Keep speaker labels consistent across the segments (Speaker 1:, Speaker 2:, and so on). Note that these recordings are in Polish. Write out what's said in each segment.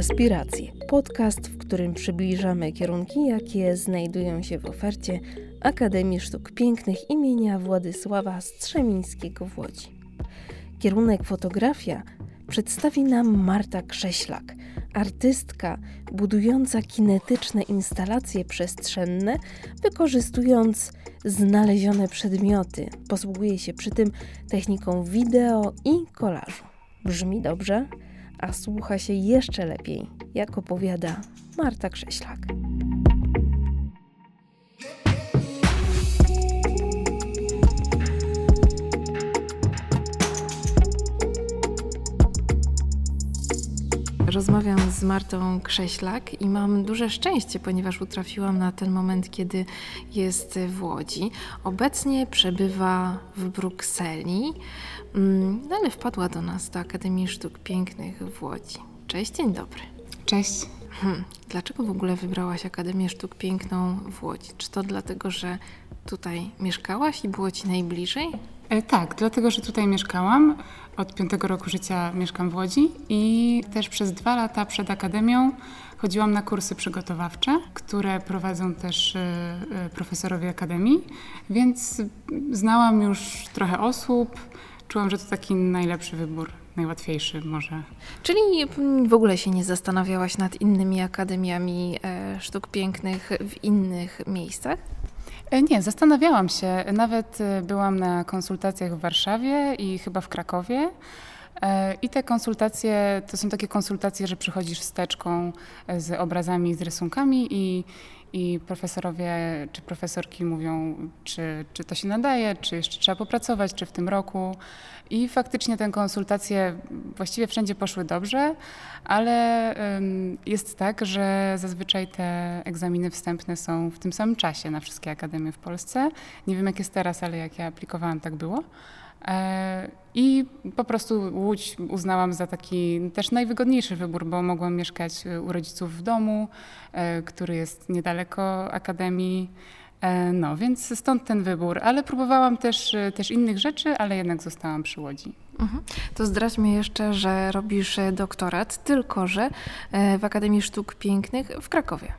Speaker 1: Aspiracje. Podcast, w którym przybliżamy kierunki, jakie znajdują się w ofercie Akademii Sztuk Pięknych imienia Władysława Strzemińskiego w Łodzi. Kierunek fotografia przedstawi nam Marta Krześlak, artystka budująca kinetyczne instalacje przestrzenne, wykorzystując znalezione przedmioty. Posługuje się przy tym techniką wideo i kolażu. Brzmi dobrze? A słucha się jeszcze lepiej, jak opowiada Marta Krześlak. Rozmawiam z Martą Krześlak i mam duże szczęście, ponieważ utrafiłam na ten moment, kiedy jest w Łodzi. Obecnie przebywa w Brukseli. Mm, ale wpadła do nas do Akademii Sztuk Pięknych w Łodzi. Cześć, dzień dobry.
Speaker 2: Cześć.
Speaker 1: Hmm. Dlaczego w ogóle wybrałaś Akademię Sztuk Piękną w Łodzi? Czy to dlatego, że tutaj mieszkałaś i było ci najbliżej?
Speaker 2: E, tak, dlatego, że tutaj mieszkałam. Od piątego roku życia mieszkam w Łodzi i też przez dwa lata przed Akademią chodziłam na kursy przygotowawcze, które prowadzą też e, e, profesorowie Akademii, więc znałam już trochę osób, czułam, że to taki najlepszy wybór, najłatwiejszy może.
Speaker 1: Czyli w ogóle się nie zastanawiałaś nad innymi akademiami sztuk pięknych w innych miejscach?
Speaker 2: E, nie, zastanawiałam się. Nawet e, byłam na konsultacjach w Warszawie i chyba w Krakowie. I te konsultacje to są takie konsultacje, że przychodzisz wsteczką z obrazami, z rysunkami i, i profesorowie czy profesorki mówią, czy, czy to się nadaje, czy jeszcze trzeba popracować, czy w tym roku. I faktycznie te konsultacje właściwie wszędzie poszły dobrze, ale jest tak, że zazwyczaj te egzaminy wstępne są w tym samym czasie na wszystkie akademie w Polsce. Nie wiem jak jest teraz, ale jak ja aplikowałam, tak było. E, I po prostu Łódź uznałam za taki też najwygodniejszy wybór, bo mogłam mieszkać u rodziców w domu, e, który jest niedaleko akademii. E, no, więc stąd ten wybór, ale próbowałam też, też innych rzeczy, ale jednak zostałam przy Łodzi.
Speaker 1: Mhm. To zdradźmy jeszcze, że robisz doktorat, tylko że w Akademii Sztuk Pięknych w Krakowie.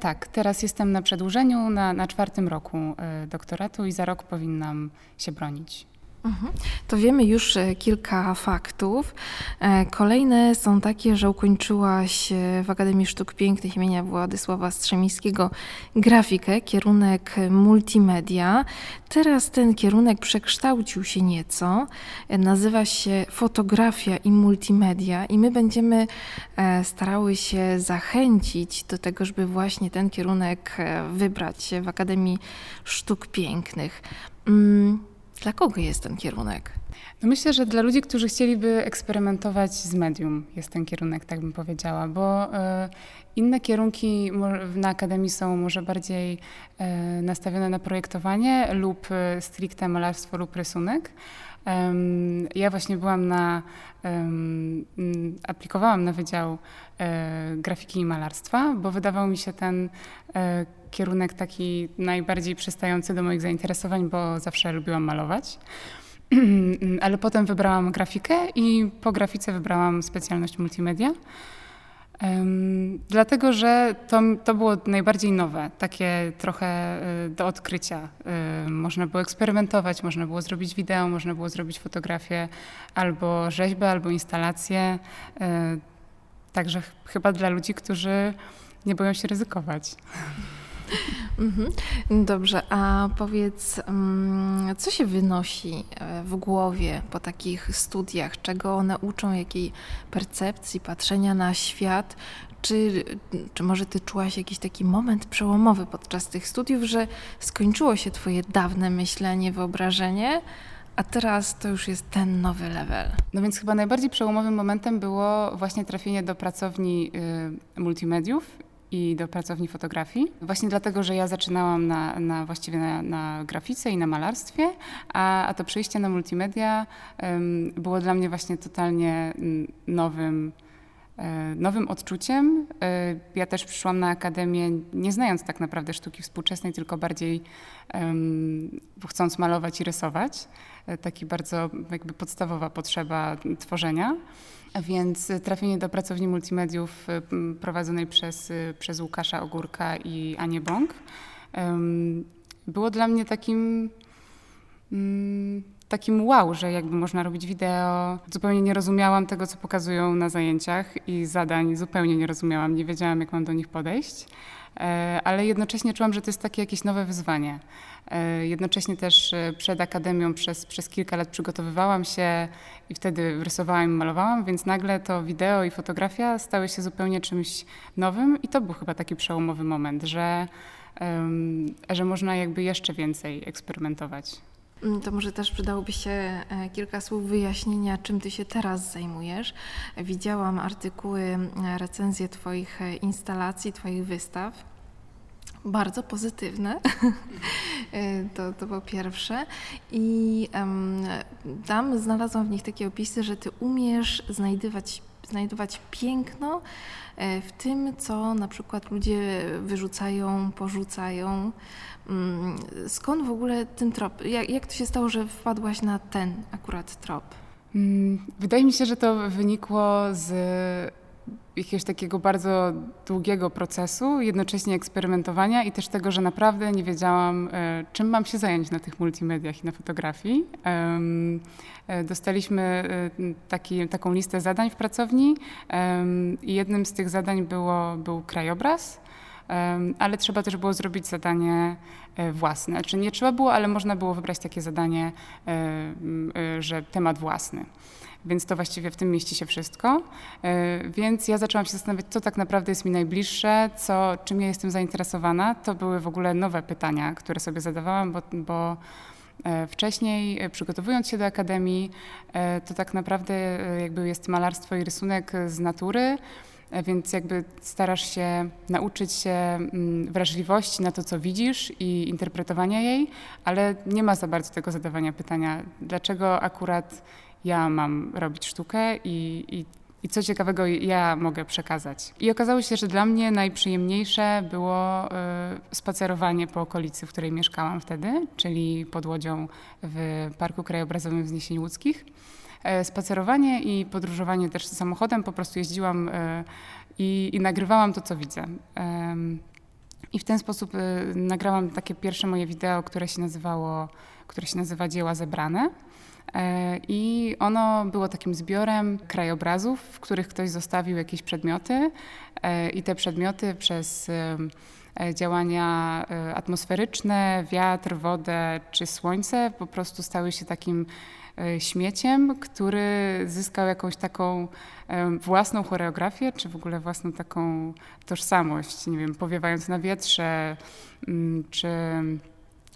Speaker 2: Tak, teraz jestem na przedłużeniu, na, na czwartym roku doktoratu i za rok powinnam się bronić.
Speaker 1: Mhm. To wiemy już e, kilka faktów. E, kolejne są takie, że ukończyłaś e, w Akademii Sztuk Pięknych imienia Władysława Strzemińskiego grafikę, kierunek multimedia. Teraz ten kierunek przekształcił się nieco. Nazywa się fotografia i multimedia i my będziemy starały się zachęcić do tego, żeby właśnie ten kierunek wybrać w Akademii Sztuk Pięknych. Dla kogo jest ten kierunek?
Speaker 2: No myślę, że dla ludzi, którzy chcieliby eksperymentować z medium, jest ten kierunek, tak bym powiedziała, bo e, inne kierunki na akademii są może bardziej e, nastawione na projektowanie lub e, stricte malarstwo lub rysunek. Ja właśnie byłam na, aplikowałam na Wydział Grafiki i Malarstwa, bo wydawał mi się ten kierunek taki najbardziej przystający do moich zainteresowań, bo zawsze lubiłam malować. Ale potem wybrałam grafikę i po grafice wybrałam specjalność multimedia. Dlatego, że to, to było najbardziej nowe, takie trochę y, do odkrycia. Y, można było eksperymentować, można było zrobić wideo, można było zrobić fotografię, albo rzeźbę, albo instalację. Y, także ch chyba dla ludzi, którzy nie boją się ryzykować.
Speaker 1: Mhm. Dobrze, a powiedz, mm, co się wynosi e, w głowie po takich studiach? Czego one uczą, jakiej percepcji, patrzenia na świat? Czy, czy może ty czułaś jakiś taki moment przełomowy podczas tych studiów, że skończyło się twoje dawne myślenie, wyobrażenie, a teraz to już jest ten nowy level.
Speaker 2: No więc chyba najbardziej przełomowym momentem było właśnie trafienie do pracowni y, multimediów i do pracowni fotografii. Właśnie dlatego, że ja zaczynałam na, na właściwie na, na, grafice i na malarstwie, a, a to przejście na multimedia um, było dla mnie właśnie totalnie nowym nowym odczuciem. Ja też przyszłam na akademię nie znając tak naprawdę sztuki współczesnej, tylko bardziej um, chcąc malować i rysować. Taki bardzo jakby podstawowa potrzeba tworzenia. Więc trafienie do pracowni multimediów prowadzonej przez, przez Łukasza Ogórka i Anię Bąk było dla mnie takim mm, takim wow, że jakby można robić wideo. Zupełnie nie rozumiałam tego, co pokazują na zajęciach i zadań zupełnie nie rozumiałam, nie wiedziałam, jak mam do nich podejść. E, ale jednocześnie czułam, że to jest takie jakieś nowe wyzwanie. E, jednocześnie też e, przed akademią przez, przez kilka lat przygotowywałam się i wtedy rysowałam i malowałam, więc nagle to wideo i fotografia stały się zupełnie czymś nowym i to był chyba taki przełomowy moment, że, że można jakby jeszcze więcej eksperymentować.
Speaker 1: Mm, to może też przydałoby się kilka słów wyjaśnienia, czym ty się teraz zajmujesz. Widziałam artykuły, recenzje Twoich instalacji, Twoich wystaw bardzo pozytywne. to, to po pierwsze. I um, tam znalazłam w nich takie opisy, że ty umiesz znajdywać, znajdować piękno e, w tym, co na przykład ludzie wyrzucają, porzucają. Mm, skąd w ogóle ten trop? Jak, jak to się stało, że wpadłaś na ten akurat trop?
Speaker 2: Mm, wydaje mi się, że to wynikło z jakiegoś takiego bardzo długiego procesu, jednocześnie eksperymentowania i też tego, że naprawdę nie wiedziałam, e, czym mam się zająć na tych multimediach i na fotografii. E, dostaliśmy e, taki, taką listę zadań w pracowni i jednym z tych zadań było, był krajobraz, ale trzeba też było zrobić zadanie własne. Znaczy nie trzeba było, ale można było wybrać takie zadanie, że temat własny więc to właściwie w tym mieści się wszystko. E, więc ja zaczęłam się zastanawiać, co tak naprawdę jest mi najbliższe, co, czym ja jestem zainteresowana. To były w ogóle nowe pytania, które sobie zadawałam, bo, bo e, Wcześniej, e, przygotowując się do akademii, to tak naprawdę jakby jest malarstwo i rysunek z natury, więc jakby starasz się nauczyć się mm, wrażliwości na to, co widzisz i interpretowania jej, ale nie ma za bardzo tego zadawania pytania, dlaczego akurat ja mam robić sztukę i, i, i co ciekawego ja mogę przekazać. I okazało się, że dla mnie najprzyjemniejsze było y, spacerowanie po okolicy, w której mieszkałam wtedy, czyli pod Łodzią w Parku Krajobrazowym Wzniesień Łódzkich. E, spacerowanie i podróżowanie też samochodem, po prostu jeździłam y, i, i, nagrywałam to, co widzę. I w ten sposób y, nagrałam takie pierwsze moje wideo, które się nazywało, które się nazywa Dzieła zebrane. E, I ono było takim zbiorem krajobrazów, w których ktoś zostawił jakieś przedmioty e, i te przedmioty przez e, działania atmosferyczne, wiatr, wodę czy słońce po prostu stały się takim śmieciem, który zyskał jakąś taką własną choreografię, czy w ogóle własną taką tożsamość, nie wiem, powiewając na wietrze, mm, czy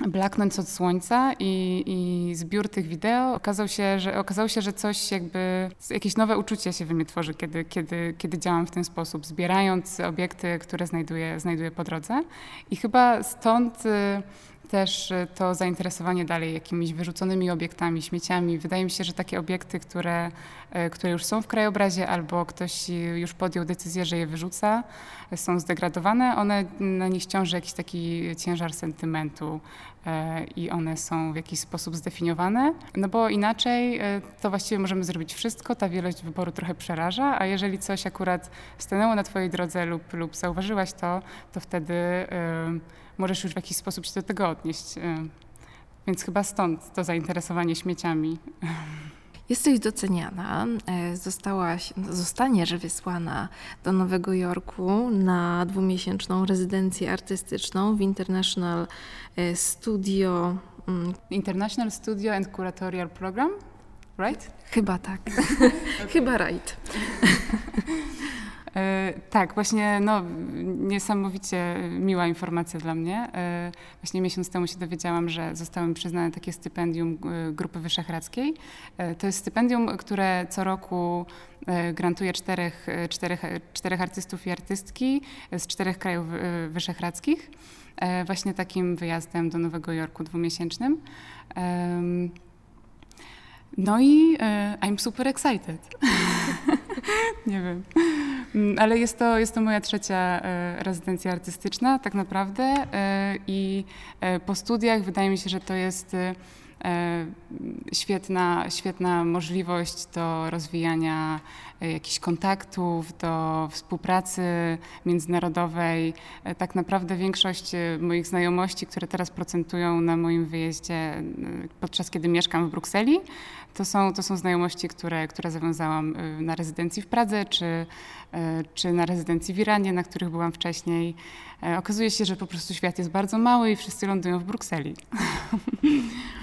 Speaker 2: blaknąć od słońca i, i zbiór tych wideo okazał się, że, okazało się, że coś jakby, jakieś nowe uczucie się we mnie tworzy, kiedy, kiedy, kiedy działam w ten sposób, zbierając obiekty, które znajduję, znajduję po drodze. I chyba stąd y, też y, to zainteresowanie dalej jakimiś wyrzuconymi obiektami, śmieciami. Wydaje mi się, że takie obiekty, które, które już są w krajobrazie albo ktoś już podjął decyzję, że je wyrzuca, są zdegradowane, one na nich ciąży jakiś taki ciężar sentymentu e, i one są w jakiś sposób zdefiniowane, no bo inaczej e, to właściwie możemy zrobić wszystko, ta wielość wyboru trochę przeraża, a jeżeli coś akurat stanęło na twojej drodze lub, lub zauważyłaś to, to wtedy możesz już w jakiś sposób się do tego odnieść. E, więc chyba stąd to zainteresowanie śmieciami.
Speaker 1: Jesteś doceniana, e, zostałaś, zostaniesz wysłana do Nowego Jorku na dwumiesięczną rezydencję artystyczną w International e, Studio.
Speaker 2: Mm, International Studio and Curatorial Program, right?
Speaker 1: Chyba tak. Chyba right.
Speaker 2: E, tak, właśnie no, niesamowicie miła informacja dla mnie. E, właśnie miesiąc temu się dowiedziałam, że zostało mi przyznane takie stypendium e, Grupy Wyszehradzkiej. To jest stypendium, które co roku grantuje czterech, czterech, czterech artystów i artystki z czterech krajów wyszehradzkich. Właśnie takim wyjazdem do Nowego Jorku dwumiesięcznym. No i I'm super excited. Nie wiem. Mm, ale jest to, jest to moja trzecia rezydencja artystyczna tak naprawdę i po studiach wydaje mi się, że to jest E, świetna, świetna możliwość do rozwijania e, jakichś kontaktów, do współpracy międzynarodowej. E, tak naprawdę większość moich znajomości, które teraz procentują na moim wyjeździe, podczas kiedy mieszkam w Brukseli, to są, to są znajomości, które, które zawiązałam na rezydencji w Pradze, czy, czy na rezydencji w Iranie, na których byłam wcześniej. Okazuje się, że po prostu świat jest bardzo mały i wszyscy lądują w Brukseli.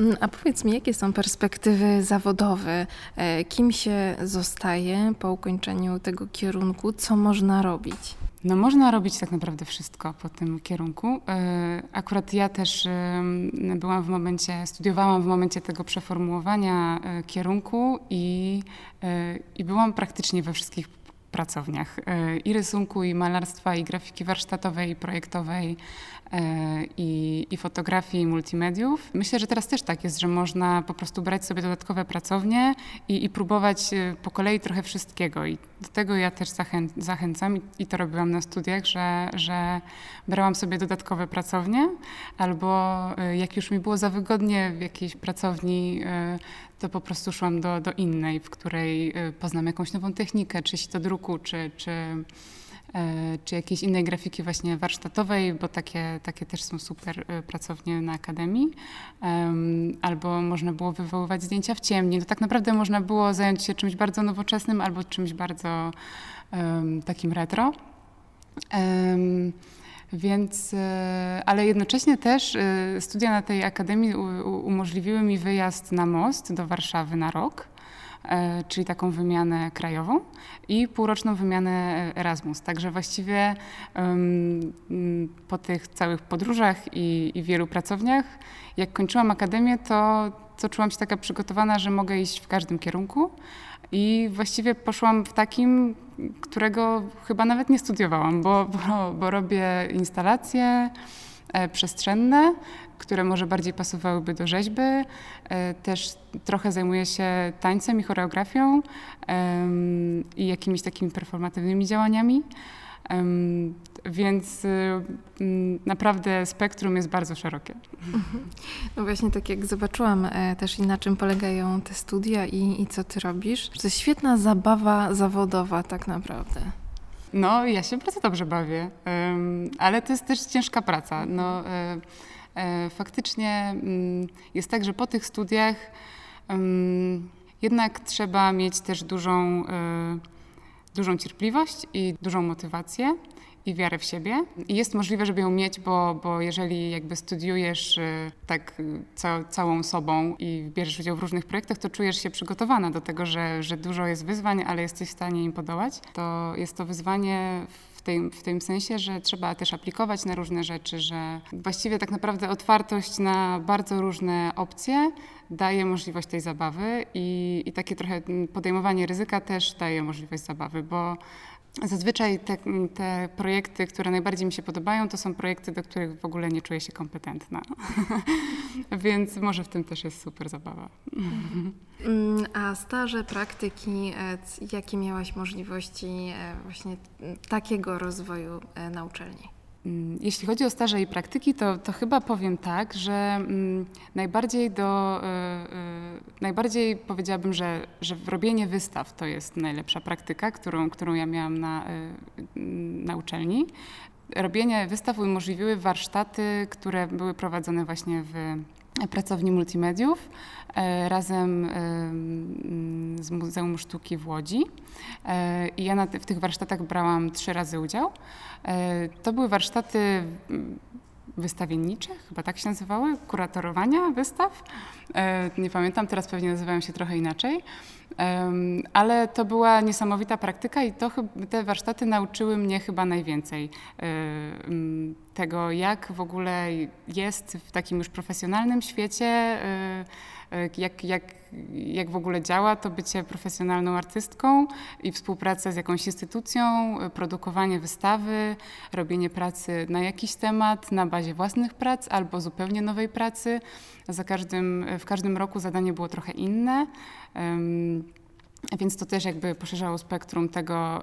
Speaker 1: Mm, a powiedz mi, jakie są perspektywy zawodowe? E, kim się zostaje po ukończeniu tego kierunku? Co można robić?
Speaker 2: No można robić tak naprawdę wszystko po tym kierunku. E, akurat ja też byłam w momencie, studiowałam w momencie tego przeformułowania e, kierunku i, i byłam praktycznie we wszystkich pracowniach i rysunku, i malarstwa, i grafiki warsztatowej, i projektowej, i, i fotografii, i multimediów. Myślę, że teraz też tak jest, że można po prostu brać sobie dodatkowe pracownie i, i próbować e, po kolei trochę wszystkiego. I do tego ja też zachę, zachęcam i, i, to robiłam na studiach, że, że brałam sobie dodatkowe pracownie, albo e, jak już mi było za wygodnie w jakiejś pracowni, to po prostu szłam do, do innej, w której poznam jakąś nową technikę, czy to druku, czy, czy E, czy jakiejś innej grafiki właśnie warsztatowej, bo takie, takie też są super e, pracownie na akademii. Albo można było wywoływać zdjęcia w ciemni. To tak naprawdę można było zająć się czymś bardzo nowoczesnym albo czymś bardzo takim retro. Więc, e, ale jednocześnie też studia na tej akademii umożliwiły mi wyjazd na most do Warszawy na rok. E, czyli taką wymianę krajową i półroczną wymianę Erasmus. Także właściwie po tych całych podróżach i, i wielu pracowniach, jak kończyłam akademię, to, to czułam się taka przygotowana, że mogę iść w każdym kierunku. I właściwie poszłam w takim, którego chyba nawet nie studiowałam, bo, bo, bo robię instalacje przestrzenne, które może bardziej pasowałyby do rzeźby. E, też trochę zajmuję się tańcem i choreografią i jakimiś takimi performatywnymi działaniami. Więc y, naprawdę spektrum jest bardzo szerokie. Mhm.
Speaker 1: No właśnie, tak jak zobaczyłam e, też i na czym polegają te studia i, i co ty robisz. To jest świetna zabawa zawodowa tak naprawdę.
Speaker 2: No, ja się bardzo dobrze bawię, ale to jest też ciężka praca. No, e, E, faktycznie mm, jest tak, że po tych studiach jednak trzeba mieć też dużą, e, dużą cierpliwość i dużą motywację i wiarę w siebie. I jest możliwe, żeby ją mieć, bo, bo jeżeli jakby studiujesz e, tak ca całą sobą i bierzesz udział w różnych projektach, to czujesz się przygotowana do tego, że, że dużo jest wyzwań, ale jesteś w stanie im podołać. To jest to wyzwanie w tym, w tym sensie, że trzeba też aplikować na różne rzeczy, że właściwie tak naprawdę otwartość na bardzo różne opcje daje możliwość tej zabawy i, i takie trochę podejmowanie ryzyka też daje możliwość zabawy, bo Zazwyczaj te, te, projekty, które najbardziej mi się podobają, to są projekty, do których w ogóle nie czuję się kompetentna. Więc może w tym też jest super zabawa.
Speaker 1: Mm, a staże, praktyki, e, jakie miałaś możliwości e, właśnie takiego rozwoju e, na uczelni?
Speaker 2: Mm, jeśli chodzi o staże i praktyki, to, to chyba powiem tak, że mm, najbardziej do, y, y, najbardziej powiedziałabym, że, że robienie wystaw to jest najlepsza praktyka, którą, którą ja miałam na, y, na uczelni. Robienie wystaw umożliwiły warsztaty, które były prowadzone właśnie w pracowni multimediów e, razem e, z Muzeum Sztuki w Łodzi. E, I ja w tych warsztatach brałam trzy razy udział. To były warsztaty wystawiennicze, chyba tak się nazywały, kuratorowania wystaw. Nie pamiętam, teraz pewnie nazywają się trochę inaczej. Ale to była niesamowita praktyka i to, te warsztaty nauczyły mnie chyba najwięcej tego, jak w ogóle jest w takim już profesjonalnym świecie, e, e, jak, jak, jak w ogóle działa to bycie profesjonalną artystką i współpraca z jakąś instytucją, produkowanie wystawy, robienie pracy na jakiś temat na bazie własnych prac albo zupełnie nowej pracy. Za każdym, w każdym roku zadanie było trochę inne. Więc to też jakby poszerzało spektrum tego,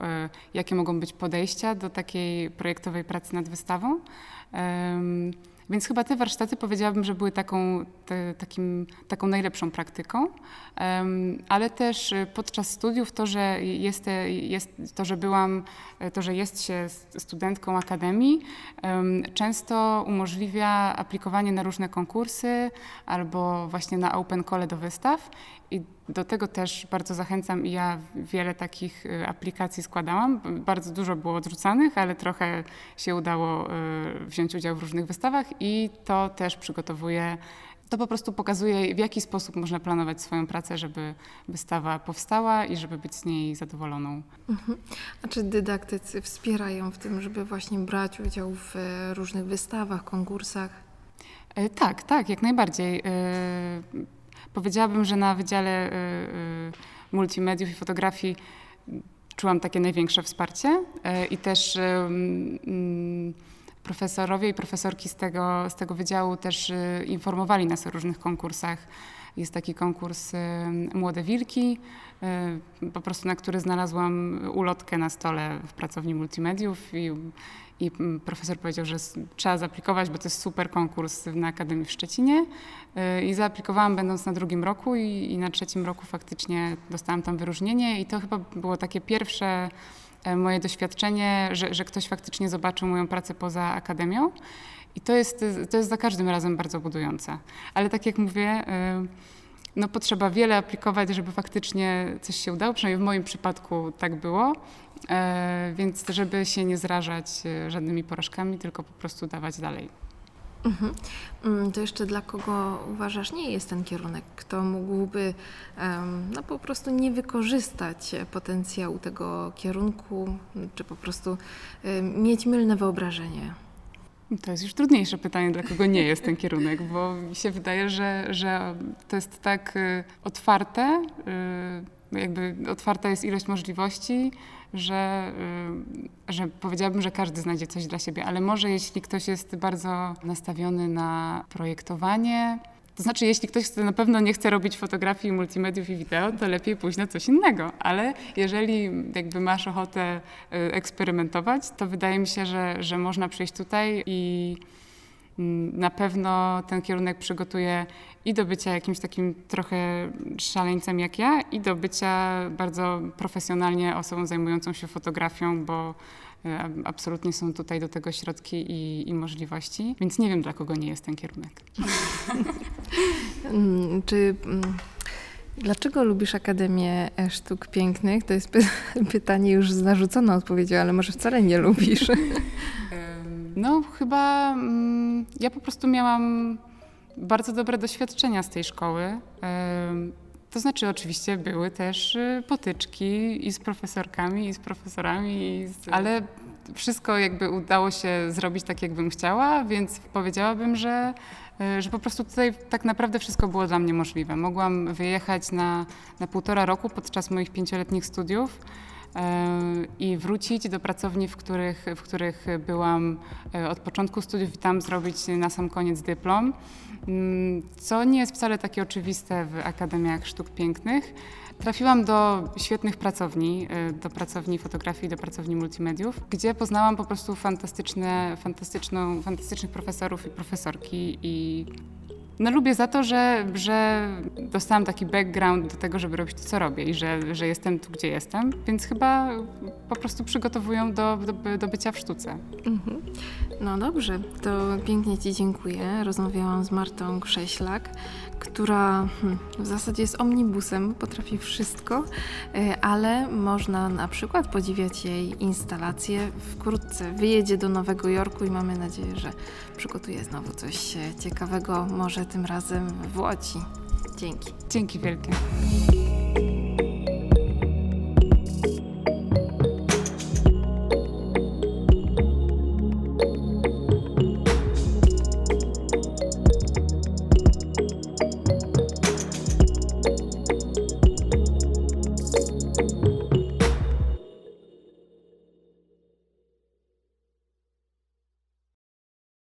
Speaker 2: jakie mogą być podejścia do takiej projektowej pracy nad wystawą. Więc chyba te warsztaty powiedziałabym, że były taką, te, takim, taką najlepszą praktyką, ale też y, podczas studiów to, że jest, jest, to, że byłam, to, że jest się studentką akademii, często umożliwia aplikowanie na różne konkursy albo właśnie na open call do wystaw i do tego też bardzo zachęcam i ja wiele takich y, aplikacji składałam. Bardzo dużo było odrzucanych, ale trochę się udało y, wziąć udział w różnych wystawach i to też przygotowuje to po prostu pokazuje, w jaki sposób można planować swoją pracę, żeby wystawa powstała i żeby być z niej zadowoloną.
Speaker 1: Mhm. A czy dydaktycy wspierają w tym, żeby właśnie brać udział w e, różnych wystawach, konkursach?
Speaker 2: Tak, tak, jak najbardziej. Powiedziałabym, że na Wydziale y, y, Multimediów i Fotografii czułam takie największe wsparcie y, i też mm, profesorowie i profesorki z tego, z tego wydziału też informowali nas o różnych konkursach. Jest taki konkurs Młode Wilki, po prostu na który znalazłam ulotkę na stole w pracowni multimediów i i mm, profesor powiedział, że trzeba zaaplikować, bo to jest super konkurs na Akademii w Szczecinie. Y, I zaaplikowałam będąc na drugim roku i, i na trzecim roku faktycznie dostałam tam wyróżnienie i to chyba było takie pierwsze moje doświadczenie, że, że ktoś faktycznie zobaczył moją pracę poza akademią. I to jest, to jest za każdym razem bardzo budujące. Ale tak jak mówię, y, no potrzeba wiele aplikować, żeby faktycznie coś się udało. Przynajmniej w moim przypadku tak było. E, więc żeby się nie zrażać e, żadnymi porażkami, tylko po prostu dawać dalej.
Speaker 1: Mhm. Mm, to jeszcze dla kogo uważasz nie jest ten kierunek? Kto mógłby no, po prostu nie wykorzystać potencjału tego kierunku, czy po prostu mieć mylne wyobrażenie?
Speaker 2: To jest już trudniejsze pytanie, dla kogo nie jest ten kierunek, bo mi się wydaje, że, że to jest tak y, otwarte, y, jakby otwarta jest ilość możliwości, że, y, że powiedziałabym, że każdy znajdzie coś dla siebie, ale może jeśli ktoś jest bardzo nastawiony na projektowanie, to znaczy, jeśli ktoś na pewno nie chce robić fotografii, multimediów i wideo, to lepiej pójść na coś innego. Ale jeżeli jakby masz ochotę y, eksperymentować, to wydaje mi się, że, że można przyjść tutaj i na pewno ten kierunek przygotuje i do bycia jakimś takim trochę szaleńcem jak ja, i do bycia bardzo profesjonalnie osobą zajmującą się fotografią, bo e, absolutnie są tutaj do tego środki i, i możliwości, więc nie wiem, dla kogo nie jest ten kierunek.
Speaker 1: Mm, czy mm, Dlaczego lubisz Akademię Sztuk Pięknych? To jest py pytanie już z narzuconą odpowiedzią, ale może wcale nie lubisz.
Speaker 2: No, chyba mm, ja po prostu miałam bardzo dobre doświadczenia z tej szkoły. To znaczy, oczywiście były też y, potyczki i z profesorkami, i z profesorami, i z... ale wszystko jakby udało się zrobić tak, jakbym chciała, więc powiedziałabym, że, y, że po prostu tutaj tak naprawdę wszystko było dla mnie możliwe. Mogłam wyjechać na, na półtora roku podczas moich pięcioletnich studiów i wrócić do pracowni, w których, w których byłam e, od początku studiów i tam zrobić na sam koniec dyplom, mm, co nie jest wcale takie oczywiste w Akademiach Sztuk Pięknych. Trafiłam do świetnych pracowni, e, do pracowni fotografii, do pracowni multimediów, gdzie poznałam po prostu fantastyczne, fantastyczną, fantastycznych profesorów i profesorki i no lubię za to, że, że dostałam taki background do tego, żeby robić to, co robię i że, że jestem tu, gdzie jestem, więc chyba po prostu przygotowują do, do, do bycia w sztuce. Mhm.
Speaker 1: No dobrze, to pięknie Ci dziękuję. Rozmawiałam z Martą Krześlak, która hmm, w zasadzie jest omnibusem, potrafi wszystko, e, ale można na przykład podziwiać jej instalacje. Wkrótce wyjedzie do Nowego Jorku i mamy nadzieję, że przygotuje znowu coś ciekawego, może tym razem w Łodzi. Dzięki.
Speaker 2: Dzięki wielkie.